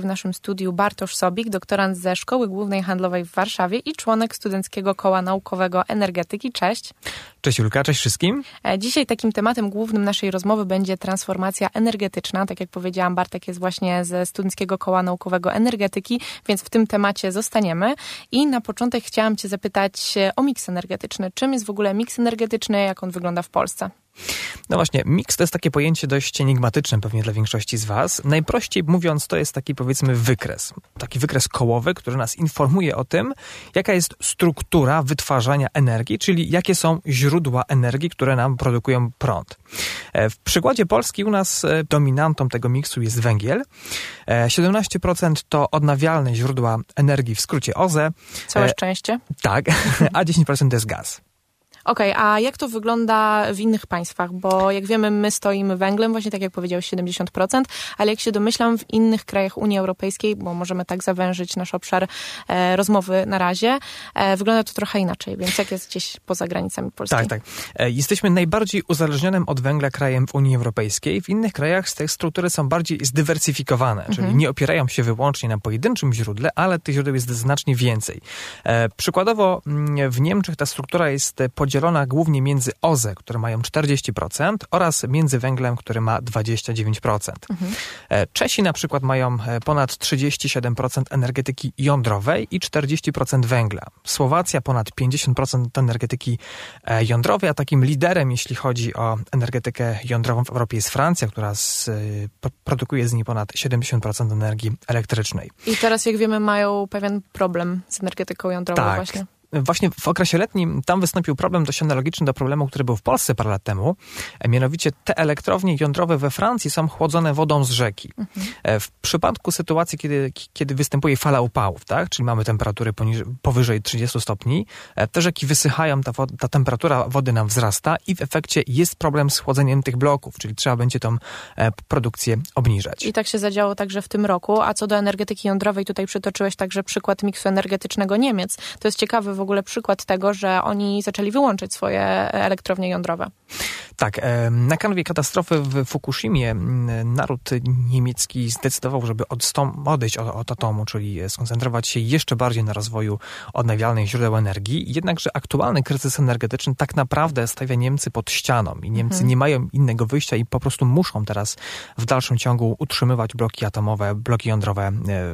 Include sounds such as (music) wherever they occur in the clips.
W naszym studiu Bartosz Sobik, doktorant ze Szkoły Głównej Handlowej w Warszawie i członek Studenckiego Koła Naukowego Energetyki. Cześć. Cześć Julka, cześć wszystkim. E, dzisiaj takim tematem głównym naszej rozmowy będzie transformacja energetyczna. Tak jak powiedziałam, Bartek jest właśnie ze Studenckiego Koła Naukowego Energetyki, więc w tym temacie zostaniemy. I na początek chciałam Cię zapytać o miks energetyczny. Czym jest w ogóle miks energetyczny, jak on wygląda w Polsce? No właśnie, miks to jest takie pojęcie dość enigmatyczne pewnie dla większości z Was. Najprościej mówiąc, to jest taki powiedzmy wykres. Taki wykres kołowy, który nas informuje o tym, jaka jest struktura wytwarzania energii, czyli jakie są źródła energii, które nam produkują prąd. E, w przykładzie Polski u nas e, dominantą tego miksu jest węgiel. 17% e, to odnawialne źródła energii, w skrócie OZE. Całe szczęście. Tak, (laughs) a 10% to jest gaz. Okej, okay, a jak to wygląda w innych państwach? Bo jak wiemy, my stoimy węglem, właśnie tak jak powiedziałeś, 70%, ale jak się domyślam, w innych krajach Unii Europejskiej, bo możemy tak zawężyć nasz obszar e, rozmowy na razie, e, wygląda to trochę inaczej, więc jak jest gdzieś poza granicami Polski? Tak, tak. E, jesteśmy najbardziej uzależnionym od węgla krajem w Unii Europejskiej. W innych krajach te struktury są bardziej zdywersyfikowane, mhm. czyli nie opierają się wyłącznie na pojedynczym źródle, ale tych źródeł jest znacznie więcej. E, przykładowo mm, w Niemczech ta struktura jest podzielona podzielona głównie między OZE, które mają 40% oraz między węglem, który ma 29%. Mhm. E, Czesi na przykład mają e, ponad 37% energetyki jądrowej i 40% węgla. Słowacja ponad 50% energetyki e, jądrowej, a takim liderem, jeśli chodzi o energetykę jądrową w Europie jest Francja, która z, produkuje z niej ponad 70% energii elektrycznej. I teraz, jak wiemy, mają pewien problem z energetyką jądrową tak. właśnie właśnie w okresie letnim tam wystąpił problem dość analogiczny do problemu, który był w Polsce parę lat temu. E, mianowicie te elektrownie jądrowe we Francji są chłodzone wodą z rzeki. Mhm. E, w przypadku sytuacji, kiedy, kiedy występuje fala upałów, tak, czyli mamy temperatury poniżej, powyżej 30 stopni, e, te rzeki wysychają, ta, ta temperatura wody nam wzrasta i w efekcie jest problem z chłodzeniem tych bloków, czyli trzeba będzie tą produkcję obniżać. I tak się zadziało także w tym roku. A co do energetyki jądrowej, tutaj przytoczyłeś także przykład miksu energetycznego Niemiec. To jest ciekawy w ogóle przykład tego, że oni zaczęli wyłączyć swoje elektrownie jądrowe. Tak, na kanwie katastrofy w Fukushimie naród niemiecki zdecydował, żeby odejść od, od atomu, czyli skoncentrować się jeszcze bardziej na rozwoju odnawialnych źródeł energii. Jednakże aktualny kryzys energetyczny tak naprawdę stawia Niemcy pod ścianą i Niemcy mhm. nie mają innego wyjścia i po prostu muszą teraz w dalszym ciągu utrzymywać bloki atomowe, bloki jądrowe e,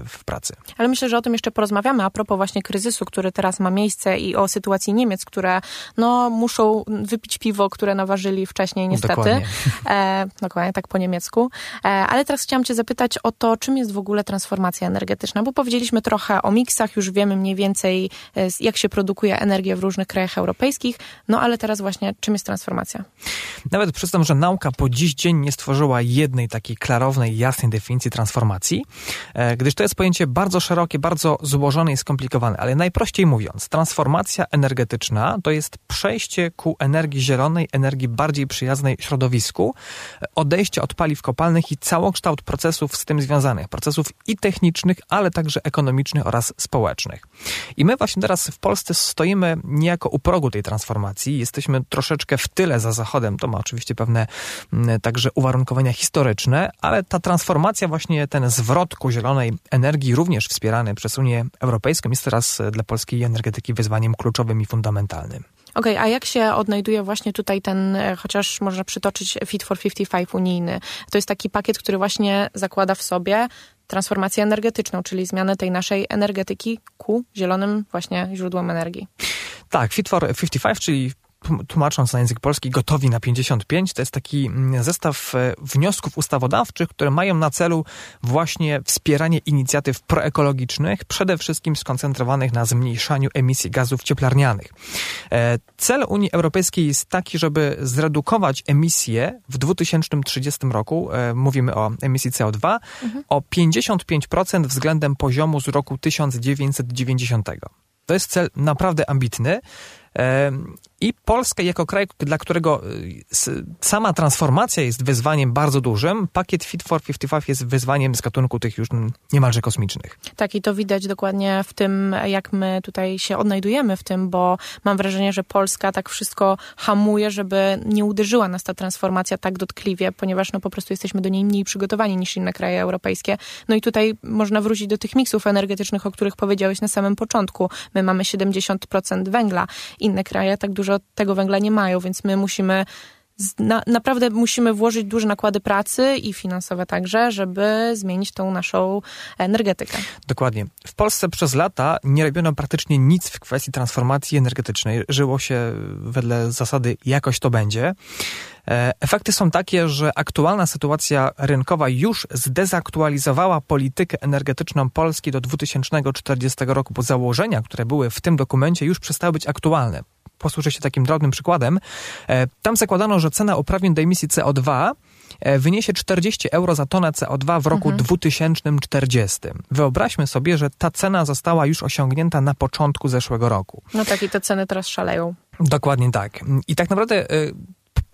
w pracy. Ale myślę, że o tym jeszcze porozmawiamy a propos właśnie kryzysu, który teraz ma miejsce i o sytuacji Niemiec, które no, muszą wypić piwo, które naważyli wcześniej niestety. Dokładnie. E, dokładnie, tak po niemiecku. E, ale teraz chciałam cię zapytać o to, czym jest w ogóle transformacja energetyczna, bo powiedzieliśmy trochę o miksach, już wiemy mniej więcej, e, jak się produkuje energię w różnych krajach europejskich, no ale teraz właśnie, czym jest transformacja? Nawet przyznam, że nauka po dziś dzień nie stworzyła jednej takiej klarownej, jasnej definicji transformacji, e, gdyż to jest pojęcie bardzo szerokie, bardzo złożone i skomplikowane, ale najprościej mówiąc, transformacja energetyczna to jest przejście ku energii zielonej, energii bardziej przyjaznej środowisku, odejście od paliw kopalnych i całokształt procesów z tym związanych, procesów i technicznych, ale także ekonomicznych oraz społecznych. I my właśnie teraz w Polsce stoimy niejako u progu tej transformacji, jesteśmy troszeczkę w tyle za Zachodem, to ma oczywiście pewne mm, także uwarunkowania historyczne, ale ta transformacja, właśnie ten zwrot ku zielonej energii, również wspierany przez Unię Europejską, jest teraz dla polskiej energetyki wyzwaniem kluczowym i fundamentalnym. Okej, okay, a jak się odnajduje właśnie tutaj ten, e, chociaż można przytoczyć Fit for 55 unijny? To jest taki pakiet, który właśnie zakłada w sobie transformację energetyczną, czyli zmianę tej naszej energetyki ku zielonym właśnie źródłom energii. Tak, Fit for 55, czyli tłumacząc na język polski, gotowi na 55. To jest taki mm, zestaw e, wniosków ustawodawczych, które mają na celu właśnie wspieranie inicjatyw proekologicznych, przede wszystkim skoncentrowanych na zmniejszaniu emisji gazów cieplarnianych. E, cel Unii Europejskiej jest taki, żeby zredukować emisje w 2030 roku, e, mówimy o emisji CO2, mhm. o 55% względem poziomu z roku 1990. To jest cel naprawdę ambitny, I Polska jako kraj, dla którego y, sama transformacja jest wyzwaniem bardzo dużym, pakiet Fit for 55 jest wyzwaniem z gatunku tych już niemalże kosmicznych. Tak, i to widać dokładnie w tym, jak my tutaj się odnajdujemy w tym, bo mam wrażenie, że Polska tak wszystko hamuje, żeby nie uderzyła nas ta transformacja tak dotkliwie, ponieważ no po prostu jesteśmy do niej mniej przygotowani niż inne kraje europejskie. No i tutaj można wrócić do tych miksów energetycznych, o których powiedziałeś na samym początku. My mamy 70% węgla, inne kraje tak dużo tego węgla nie mają, więc my musimy na, naprawdę musimy włożyć duże nakłady pracy i finansowe także, żeby zmienić tą naszą energetykę. Dokładnie. W Polsce przez lata nie robiono praktycznie nic w kwestii transformacji energetycznej. Żyło się wedle zasady jakoś to będzie. E, efekty są takie, że aktualna sytuacja rynkowa już zdezaktualizowała politykę energetyczną Polski do 2040 roku, bo założenia, które były w tym dokumencie, już przestały być aktualne posłużę się takim drobnym przykładem. E, tam zakładano, że cena uprawnień do emisji CO2 e, wyniesie 40 euro za tonę CO2 w roku mhm. 2040. Wyobraźmy sobie, że ta cena została już osiągnięta na początku zeszłego roku. No tak, i te ceny teraz szaleją. Dokładnie tak. I tak naprawdę y,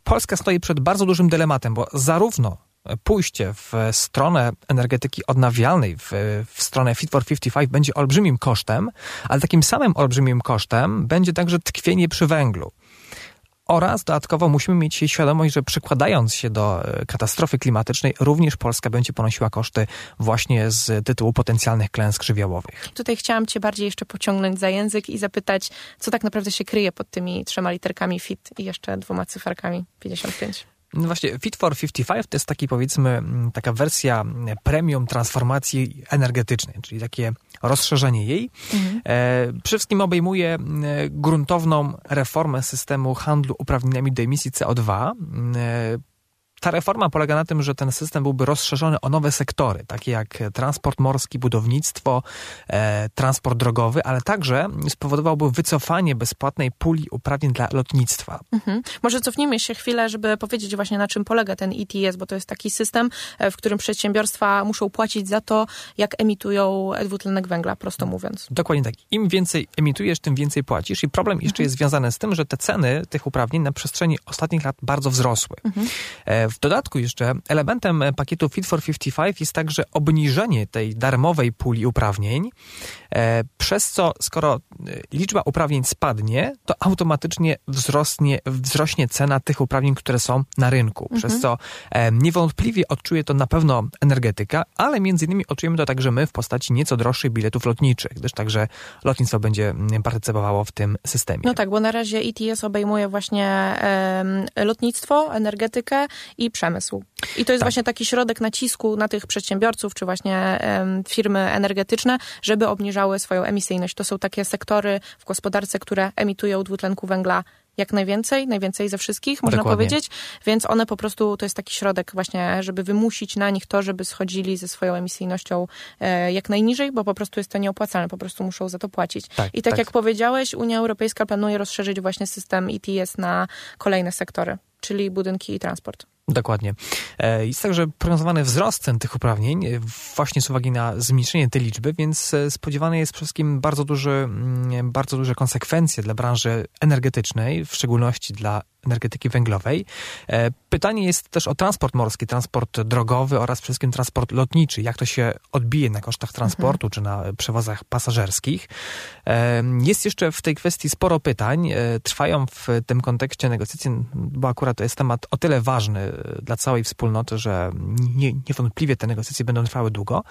Polska stoi przed bardzo dużym dylematem, bo zarówno pójście w stronę energetyki odnawialnej, w, w stronę Fit for 55 będzie olbrzymim kosztem, ale takim samym olbrzymim kosztem będzie także tkwienie przy węglu. Oraz dodatkowo musimy mieć świadomość, że przykładając się do e, katastrofy klimatycznej, również Polska będzie ponosiła koszty właśnie z tytułu potencjalnych klęsk żywiołowych. Tutaj chciałam Cię bardziej jeszcze pociągnąć za język i zapytać, co tak naprawdę się kryje pod tymi trzema literkami FIT i jeszcze dwoma cyferkami 55. No właśnie, Fit for 55 to jest taki powiedzmy taka wersja premium transformacji energetycznej, czyli takie rozszerzenie jej. Mhm. E, przede wszystkim obejmuje gruntowną reformę systemu handlu uprawnieniami do emisji CO2, e, ta reforma polega na tym, że ten system byłby rozszerzony o nowe sektory, takie jak transport morski, budownictwo, e, transport drogowy, ale także spowodowałby wycofanie bezpłatnej puli uprawnień dla lotnictwa. Mhm. Może cofnijmy się chwilę, żeby powiedzieć właśnie na czym polega ten ETS, bo to jest taki system, e, w którym przedsiębiorstwa muszą płacić za to, jak emitują dwutlenek węgla, prosto mówiąc. Dokładnie tak. Im więcej emitujesz, tym więcej płacisz i problem jeszcze mhm. jest związany z tym, że te ceny tych uprawnień na przestrzeni ostatnich lat bardzo wzrosły. Mhm. W dodatku jeszcze elementem pakietu Fit for 55 jest także obniżenie tej darmowej puli uprawnień, e, przez co skoro e, liczba uprawnień spadnie, to automatycznie wzrośnie, wzrośnie cena tych uprawnień, które są na rynku, mhm. przez co e, niewątpliwie odczuje to na pewno energetyka, ale między innymi odczujemy to także my w postaci nieco droższych biletów lotniczych, gdyż także lotnictwo będzie mm, partycypowało w tym systemie. No tak, bo na razie ETS obejmuje właśnie lotnictwo, energetykę i przemysł. I to jest tak. właśnie taki środek nacisku na tych przedsiębiorców, czy właśnie um, firmy energetyczne, żeby obniżały swoją emisyjność. To są takie sektory w gospodarce, które emitują dwutlenku węgla jak najwięcej, najwięcej ze wszystkich, można Dokładnie. powiedzieć, więc one po prostu, to jest taki środek właśnie, żeby wymusić na nich to, żeby schodzili ze swoją emisyjnością e, jak najniżej, bo po prostu jest to nieopłacalne, po prostu muszą za to płacić. Tak, I tak, tak jak powiedziałeś, Unia Europejska planuje rozszerzyć właśnie system ETS na kolejne sektory, czyli budynki i transport. Dokładnie. E, jest także prognozowany wzrost cen tych uprawnień e, właśnie z uwagi na zmniejszenie tej liczby, więc e, spodziewane jest przede wszystkim bardzo duże, mm, bardzo duże konsekwencje dla branży energetycznej, w szczególności dla energetyki węglowej. Pytanie jest też o transport morski, transport drogowy oraz przede wszystkim transport lotniczy. Jak to się odbije na kosztach transportu mhm. czy na przewozach pasażerskich? Jest jeszcze w tej kwestii sporo pytań. Trwają w tym kontekście negocjacje, bo akurat to jest temat o tyle ważny dla całej wspólnoty, że nie, niewątpliwie te negocjacje będą trwały długo,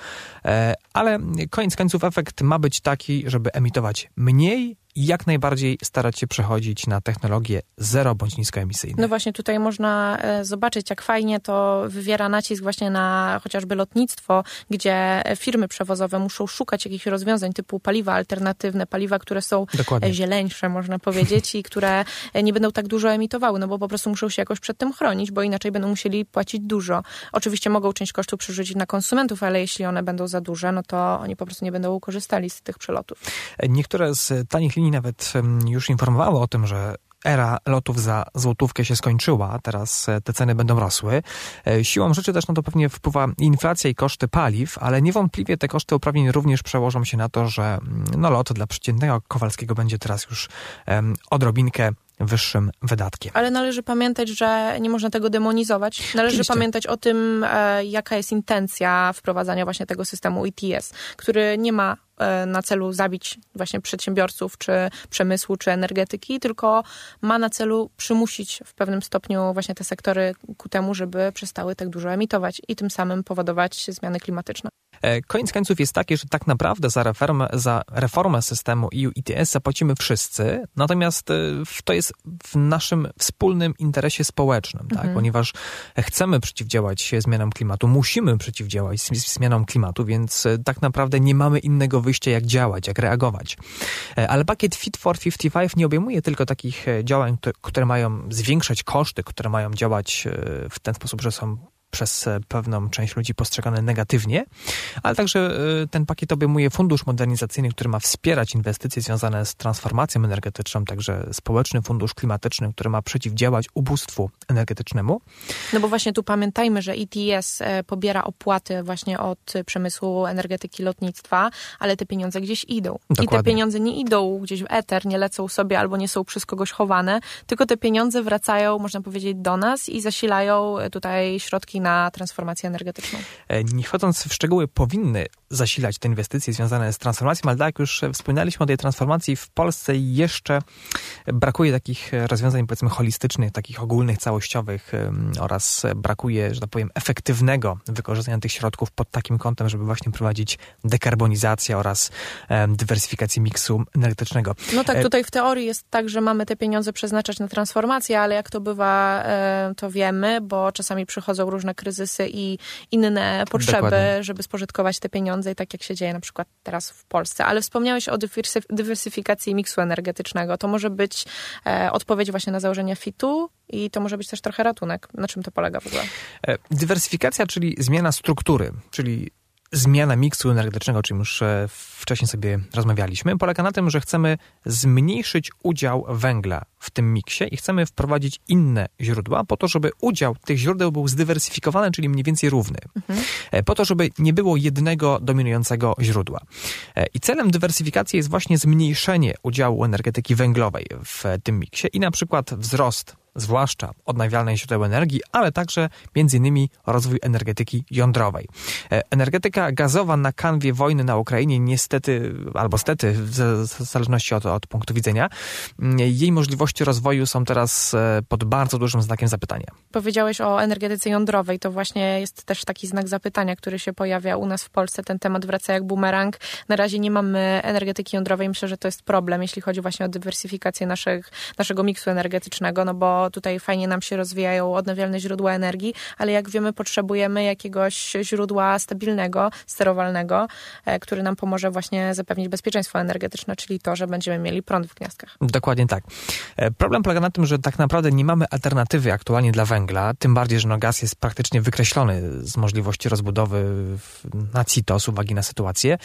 ale koniec końców efekt ma być taki, żeby emitować mniej jak najbardziej starać się przechodzić na technologie zero bądź niskoemisyjne. No właśnie tutaj można e, zobaczyć, jak fajnie to wywiera nacisk właśnie na chociażby lotnictwo, gdzie firmy przewozowe muszą szukać jakichś rozwiązań typu paliwa alternatywne, paliwa, które są Dokładnie. zieleńsze, można powiedzieć, i które nie będą tak dużo emitowały, no bo po prostu muszą się jakoś przed tym chronić, bo inaczej będą musieli płacić dużo. Oczywiście mogą część kosztów przerzucić na konsumentów, ale jeśli one będą za duże, no to oni po prostu nie będą korzystali z tych przelotów. Niektóre z tanich linii nawet już informowały o tym, że era lotów za złotówkę się skończyła, teraz te ceny będą rosły. Siłą rzeczy też na to pewnie wpływa inflacja i koszty paliw, ale niewątpliwie te koszty uprawnień również przełożą się na to, że mm, no, lot dla przeciętnego Kowalskiego będzie teraz już um, odrobinkę wyższym wydatkiem. Ale należy pamiętać, że nie można tego demonizować. Należy Oczywiście. pamiętać o tym, e, jaka jest intencja wprowadzania właśnie tego systemu ETS, który nie ma e, na celu zabić właśnie przedsiębiorców, czy przemysłu, czy energetyki, tylko ma na celu przymusić w pewnym stopniu właśnie te sektory ku temu, żeby przestały tak dużo emitować i tym samym powodować zmiany klimatyczne. E, koniec końców jest taki, że tak naprawdę za reformę, za reformę systemu EU ETS zapłacimy wszyscy, natomiast e, to jest w naszym wspólnym interesie społecznym, tak? mhm. tak? ponieważ chcemy przeciwdziałać zmianom klimatu, musimy przeciwdziałać zmianom klimatu, więc e, tak naprawdę nie mamy innego wyjścia, jak działać, jak reagować. Ale pakiet Fit for 55 nie obejmuje tylko takich działań, które mają zwiększać koszty, które mają działać w ten sposób, że są przez e, pewną część ludzi postrzegane negatywnie, ale także e, ten pakiet obejmuje fundusz modernizacyjny, który ma wspierać inwestycje związane z transformacją energetyczną, także społeczny fundusz klimatyczny, który ma przeciwdziałać ubóstwu energetycznemu. No bo właśnie tu pamiętajmy, że ETS e, pobiera opłaty właśnie od przemysłu energetyki lotnictwa, ale te pieniądze gdzieś idą. Dokładnie. I te pieniądze nie idą gdzieś w eter, nie lecą sobie albo nie są przez kogoś chowane, tylko te pieniądze wracają, można powiedzieć, do nas i zasilają tutaj środki na transformację energetyczną? E, nie wchodząc w szczegóły, powinny zasilać te inwestycje związane z transformacją, ale tak jak już wspominaliśmy o tej transformacji, w Polsce jeszcze brakuje takich rozwiązań, powiedzmy, holistycznych, takich ogólnych, całościowych oraz brakuje, że tak powiem, efektywnego wykorzystania tych środków pod takim kątem, żeby właśnie prowadzić dekarbonizację oraz dywersyfikację miksu energetycznego. No tak, e, tutaj w teorii jest tak, że mamy te pieniądze przeznaczać na transformację, ale jak to bywa, e, to wiemy, bo czasami przychodzą różne kryzysy i inne potrzeby, Dokładnie. żeby spożytkować te pieniądze i tak jak się dzieje na przykład teraz w Polsce. Ale wspomniałeś o dywersyfikacji miksu energetycznego. To może być e, odpowiedź właśnie na założenia FIT-u i to może być też trochę ratunek. Na czym to polega w ogóle? E, dywersyfikacja, czyli zmiana struktury, czyli zmiana miksu energetycznego, o czym już e, wcześniej sobie rozmawialiśmy, polega na tym, że chcemy zmniejszyć udział węgla w tym miksie i chcemy wprowadzić inne źródła po to, żeby udział tych źródeł był zdywersyfikowany, czyli mniej więcej równy. Mhm. E, po to, żeby nie było jednego dominującego źródła. E, I celem dywersyfikacji jest właśnie zmniejszenie udziału energetyki węglowej w tym miksie i na przykład wzrost zwłaszcza odnawialnych źródeł energii, ale także innymi rozwój energetyki jądrowej. E, energetyka gazowa na kanwie wojny na Ukrainie niestety, albo stety, w zależności od, od punktu widzenia, jej możliwości rozwoju są teraz e, pod bardzo dużym znakiem zapytania. Powiedziałeś o energetyce jądrowej, to właśnie jest też taki znak zapytania, który się pojawia u nas w Polsce. Ten temat wraca jak bumerang. Na razie nie mamy energetyki jądrowej. Myślę, że to jest problem, jeśli chodzi właśnie o dywersyfikację naszych, naszego miksu energetycznego, no bo tutaj fajnie nam się rozwijają odnawialne źródła energii, ale jak wiemy, potrzebujemy jakiegoś źródła stabilnego, sterowalnego, e, który nam pomoże właśnie zapewnić bezpieczeństwo energetyczne, czyli to, że będziemy mieli prąd w gniazdkach. Dokładnie tak. E, problem polega na tym, że tak naprawdę nie mamy alternatywy aktualnie dla węgla, tym bardziej, że no gaz jest praktycznie wykreślony z możliwości rozbudowy na CITO z uwagi na sytuację,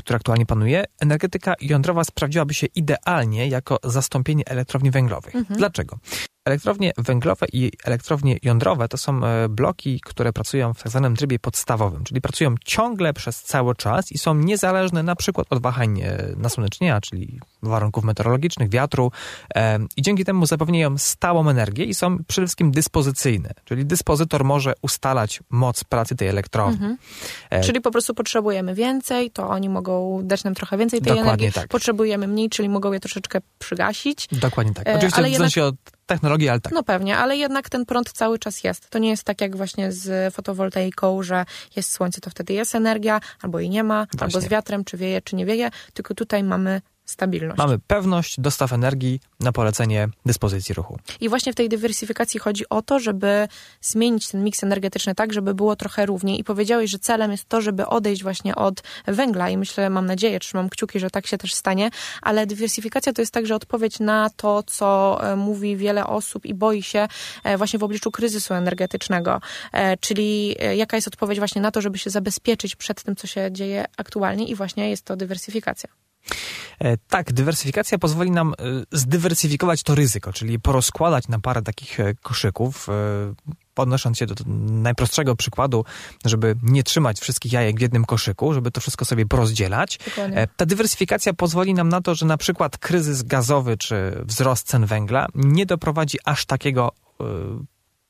która aktualnie panuje. Energetyka jądrowa sprawdziłaby się idealnie jako zastąpienie elektrowni węglowych. Mhm. Dlaczego? Elektrownie węglowe i elektrownie jądrowe to są e, bloki, które pracują w tak zwanym trybie podstawowym, czyli pracują ciągle przez cały czas i są niezależne na przykład od wahań e, nasłonecznienia, czyli warunków meteorologicznych, wiatru e, i dzięki temu zapewniają stałą energię i są przede wszystkim dyspozycyjne, czyli dyspozytor może ustalać moc pracy tej elektrowni. Mhm. Czyli po prostu potrzebujemy więcej, to oni mogą dać nam trochę więcej tej Dokładnie energii. Tak. Potrzebujemy mniej, czyli mogą je troszeczkę przygasić. Dokładnie tak. Oczywiście ale w sensie od technologii, ale tak. No pewnie, ale jednak ten prąd cały czas jest. To nie jest tak jak właśnie z fotowoltaiką, że jest słońce, to wtedy jest energia, albo jej nie ma, właśnie. albo z wiatrem, czy wieje, czy nie wieje, tylko tutaj mamy stabilność. Mamy pewność dostaw energii na polecenie dyspozycji ruchu. I właśnie w tej dywersyfikacji chodzi o to, żeby zmienić ten miks energetyczny tak, żeby było trochę równiej. I powiedziałeś, że celem jest to, żeby odejść właśnie od węgla i myślę, mam nadzieję, trzymam kciuki, że tak się też stanie, ale dywersyfikacja to jest także odpowiedź na to, co e, mówi wiele osób i boi się e, właśnie w obliczu kryzysu energetycznego. E, czyli jaka jest odpowiedź właśnie na to, żeby się zabezpieczyć przed tym, co się dzieje aktualnie i właśnie jest to dywersyfikacja. Tak, dywersyfikacja pozwoli nam zdywersyfikować to ryzyko, czyli porozkładać na parę takich koszyków, podnosząc się do najprostszego przykładu, żeby nie trzymać wszystkich jajek w jednym koszyku, żeby to wszystko sobie porozdzielać. Dokładnie. Ta dywersyfikacja pozwoli nam na to, że na przykład kryzys gazowy czy wzrost cen węgla nie doprowadzi aż takiego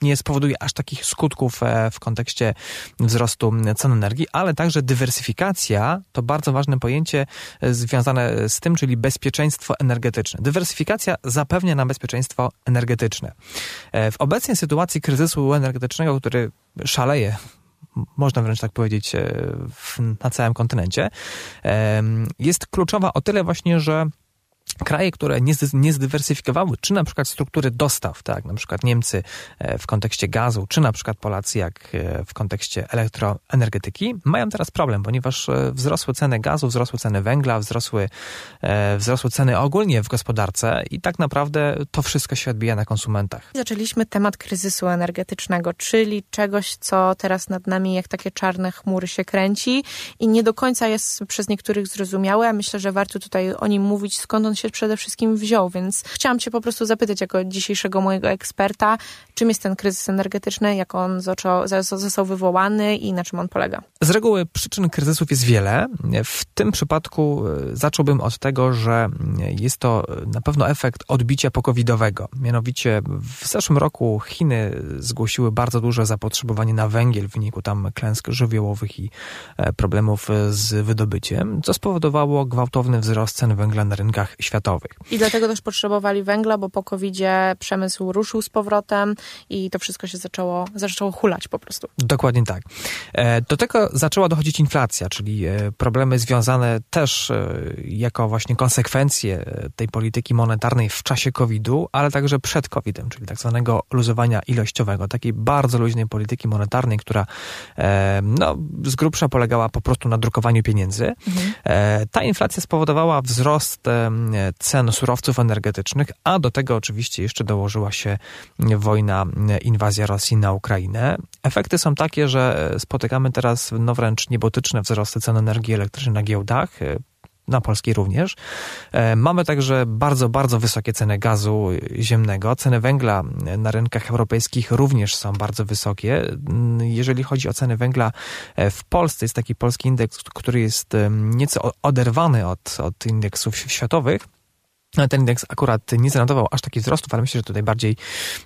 nie spowoduje aż takich skutków e, w kontekście wzrostu cen energii, ale także dywersyfikacja to bardzo ważne pojęcie e, związane z tym, czyli bezpieczeństwo energetyczne. Dywersyfikacja zapewnia nam bezpieczeństwo energetyczne. E, w obecnej sytuacji kryzysu energetycznego, który szaleje można wręcz tak powiedzieć, na całym kontynencie, jest kluczowa o tyle właśnie, że kraje, które nie, nie zdywersyfikowały, czy na przykład struktury dostaw, tak, na przykład Niemcy e, w kontekście gazu, czy na przykład Polacy jak e, w kontekście elektroenergetyki, mają teraz problem, ponieważ e, wzrosły ceny gazu, wzrosły ceny węgla, wzrosły, wzrosły ceny ogólnie w gospodarce i tak naprawdę to wszystko się odbija na konsumentach. Zaczęliśmy temat kryzysu energetycznego, czyli czegoś, co teraz nad nami jak takie czarne chmury się kręci i nie do końca jest przez niektórych zrozumiałe, a myślę, że warto tutaj o nim mówić, skąd on się przede wszystkim wziął, więc chciałam Cię po prostu zapytać jako dzisiejszego mojego eksperta, czym jest ten kryzys energetyczny, jak on został wywołany i na czym on polega. Z reguły przyczyn kryzysów jest wiele. W tym przypadku e, zacząłbym od tego, że jest to na pewno efekt odbicia pokowidowego. Mianowicie w zeszłym roku Chiny zgłosiły bardzo duże zapotrzebowanie na węgiel w wyniku tam klęsk żywiołowych i e, problemów z wydobyciem, co spowodowało gwałtowny wzrost cen węgla na rynkach światowych. I dlatego też potrzebowali węgla, bo po covid przemysł ruszył z powrotem i to wszystko się zaczęło, zaczęło hulać po prostu. Dokładnie tak. E, do tego zaczęła dochodzić inflacja, czyli e, problemy związane też e, jako właśnie konsekwencje tej polityki monetarnej w czasie COVID-u, ale także przed COVID-em, czyli tak zwanego luzowania ilościowego, takiej bardzo luźnej polityki monetarnej, która no, z grubsza polegała po prostu na drukowaniu pieniędzy. Mhm. Ta inflacja spowodowała wzrost cen surowców energetycznych, a do tego oczywiście jeszcze dołożyła się wojna, inwazja Rosji na Ukrainę. Efekty są takie, że spotykamy teraz no wręcz niebotyczne wzrosty cen energii elektrycznej na giełdach na polskiej również. E, mamy także bardzo, bardzo wysokie ceny gazu ziemnego. Ceny węgla na rynkach europejskich również są bardzo wysokie. Jeżeli chodzi o ceny węgla e, w Polsce, jest taki polski indeks, który jest nieco oderwany od, od indeksów światowych. Ten indeks akurat nie zanotował aż takich wzrostów, ale myślę, że tutaj bardziej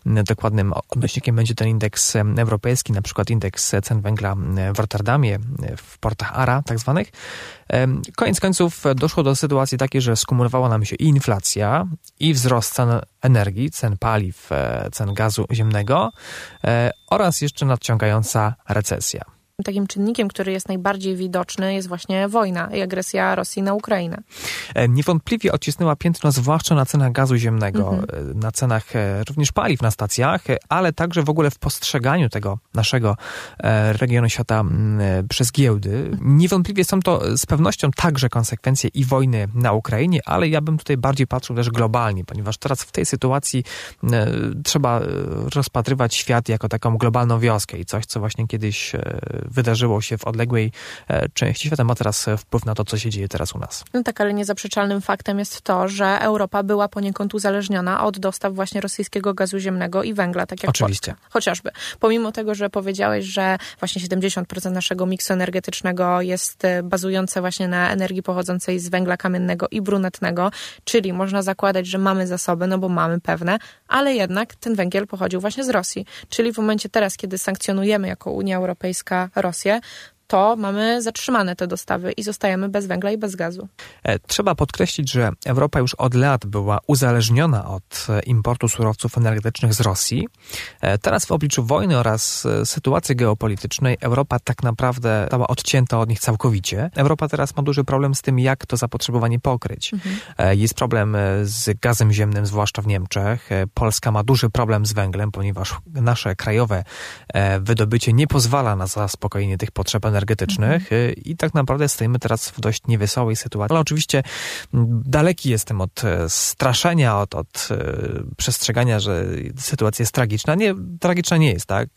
dokładnym odnośnikiem będzie ten indeks europejski, na przykład indeks cen węgla w Rotterdamie, w portach ARA tak zwanych. Koniec końców doszło do sytuacji takiej, że skumulowała nam się i inflacja, i wzrost cen energii, cen paliw, e, cen gazu ziemnego e, oraz jeszcze nadciągająca recesja takim czynnikiem, który jest najbardziej widoczny, jest właśnie wojna i agresja Rosji na Ukrainę. E, niewątpliwie odcisnęła piętno zwłaszcza na cenach gazu ziemnego, mhm. E, na cenach e, również paliw na stacjach, ale także w ogóle w postrzeganiu tego naszego regionu świata przez giełdy. Niewątpliwie są to z pewnością także konsekwencje i wojny na Ukrainie, ale ja bym tutaj bardziej patrzył też globalnie, ponieważ teraz w tej sytuacji trzeba rozpatrywać świat jako taką globalną wioskę i coś, co właśnie kiedyś wydarzyło się w odległej e, części świata, ma teraz e, wpływ na to, co się dzieje teraz u nas. No tak, ale niezaprzeczalnym faktem jest to, że Europa była poniekąd uzależniona od dostaw właśnie rosyjskiego gazu ziemnego i węgla, tak jak Oczywiście. Polska. Chociażby. Pomimo tego, że powiedziałeś, że właśnie 70% naszego miksu energetycznego jest e, bazujące właśnie na energii pochodzącej z węgla kamiennego i brunatnego, czyli można zakładać, że mamy zasoby, no bo mamy pewne, ale jednak ten węgiel pochodził właśnie z Rosji. Czyli w momencie teraz, kiedy sankcjonujemy jako Unia Europejska Rosję, to mamy zatrzymane te dostawy i zostajemy bez węgla i bez gazu. E, trzeba podkreślić, że Europa już od lat była uzależniona od e, importu surowców energetycznych z Rosji. E, teraz w obliczu wojny oraz sytuacji geopolitycznej Europa tak naprawdę została odcięta od nich całkowicie. Europa teraz ma duży problem z tym, jak to zapotrzebowanie pokryć. Mhm. Jest problem z gazem ziemnym, zwłaszcza w Niemczech. Polska ma duży problem z węglem, ponieważ nasze krajowe wydobycie nie pozwala na zaspokojenie tych potrzeb energetycznych energetycznych mhm. i tak naprawdę stoimy teraz w dość niewesołej sytuacji. Ale oczywiście daleki jestem od straszenia, od, od przestrzegania, że sytuacja jest tragiczna. Nie, tragiczna nie jest, tak?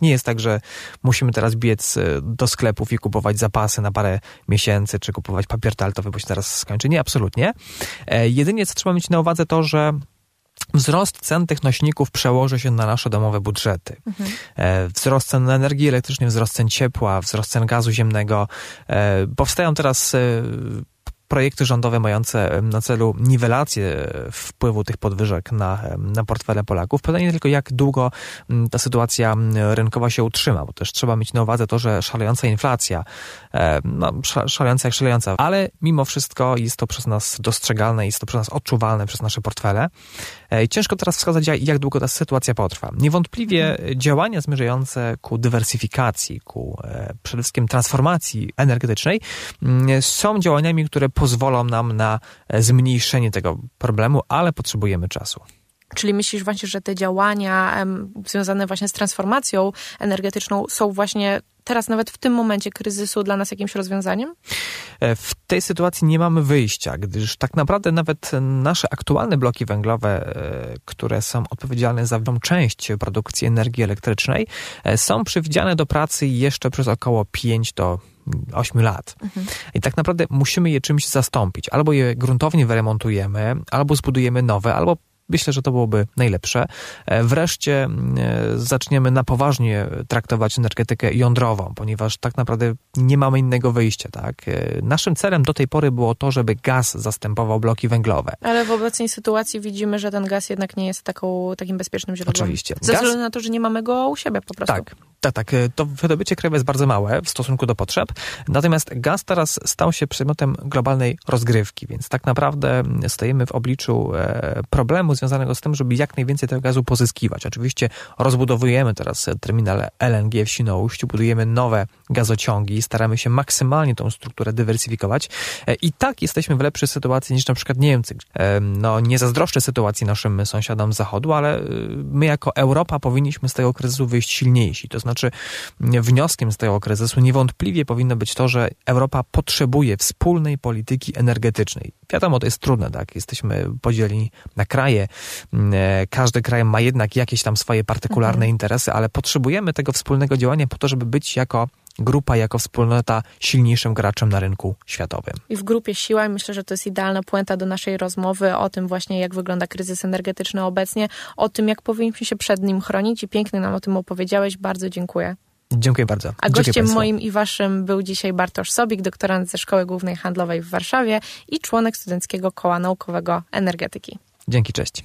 Nie jest tak, że musimy teraz biec do sklepów i kupować zapasy na parę miesięcy, czy kupować papier toaletowy, bo się teraz skończy. Nie, absolutnie. Jedynie co trzeba mieć na uwadze to, że Wzrost cen tych nośników przełoży się na nasze domowe budżety. Mhm. Wzrost cen energii elektrycznej, wzrost cen ciepła, wzrost cen gazu ziemnego. E, powstają teraz e, projekty rządowe mające na celu niwelację wpływu tych podwyżek na, na portfele Polaków. Pytanie tylko, jak długo ta sytuacja rynkowa się utrzyma, bo też trzeba mieć na uwadze to, że szalejąca inflacja, no, szalejąca jak szalejąca, ale mimo wszystko jest to przez nas dostrzegalne, jest to przez nas odczuwalne przez nasze portfele. E, ciężko teraz wskazać, jak długo ta sytuacja potrwa. Niewątpliwie mhm. działania zmierzające ku dywersyfikacji, ku e, przede wszystkim transformacji energetycznej są działaniami, które pozwolą nam na e, zmniejszenie tego problemu, ale potrzebujemy czasu. Czyli myślisz właśnie, że te działania związane właśnie z transformacją energetyczną są właśnie teraz nawet w tym momencie kryzysu dla nas jakimś rozwiązaniem? E, w tej sytuacji nie mamy wyjścia, gdyż tak naprawdę nawet nasze aktualne bloki węglowe, e, które są odpowiedzialne za część produkcji energii elektrycznej, są przewidziane do pracy jeszcze przez około 5 do 8 lat. Mhm. I tak naprawdę musimy je czymś zastąpić. Albo je gruntownie wyremontujemy, albo zbudujemy nowe, albo Myślę, że to byłoby najlepsze. E, wreszcie e, zaczniemy na poważnie traktować energetykę jądrową, ponieważ tak naprawdę nie mamy innego wyjścia. Tak? E, naszym celem do tej pory było to, żeby gaz zastępował bloki węglowe. Ale w obecnej sytuacji widzimy, że ten gaz jednak nie jest taką, takim bezpiecznym źródłem. Oczywiście. Ze względu na to, że nie mamy go u siebie po prostu. Tak, tak, tak. To wydobycie krajowe jest bardzo małe w stosunku do potrzeb. Natomiast gaz teraz stał się przedmiotem globalnej rozgrywki, więc tak naprawdę stoimy w obliczu e, problemu związanego z tym, żeby jak najwięcej tego gazu pozyskiwać. Oczywiście rozbudowujemy teraz terminal LNG w Świnoujściu, budujemy nowe gazociągi, staramy się maksymalnie tą strukturę dywersyfikować e, i tak jesteśmy w lepszej sytuacji niż na przykład Niemcy. No, nie zazdroszczę sytuacji naszym sąsiadom z Zachodu, ale my jako Europa powinniśmy z tego kryzysu wyjść silniejsi. To znaczy znaczy, wnioskiem z tego kryzysu niewątpliwie powinno być to, że Europa potrzebuje wspólnej polityki energetycznej. Wiadomo, to jest trudne, tak? Jesteśmy podzieleni na kraje. E, każdy kraj ma jednak jakieś tam swoje partykularne mhm. interesy, ale potrzebujemy tego wspólnego działania po to, żeby być jako grupa jako wspólnota silniejszym graczem na rynku światowym. I w grupie siła i myślę, że to jest idealna puenta do naszej rozmowy o tym właśnie, jak wygląda kryzys energetyczny obecnie, o tym, jak powinniśmy się przed nim chronić i pięknie nam o tym opowiedziałeś. Bardzo dziękuję. Dziękuję bardzo. A gościem moim i waszym był dzisiaj Bartosz Sobik, doktorant ze Szkoły Głównej Handlowej w Warszawie i członek Studenckiego Koła Naukowego Energetyki. Dzięki, cześć.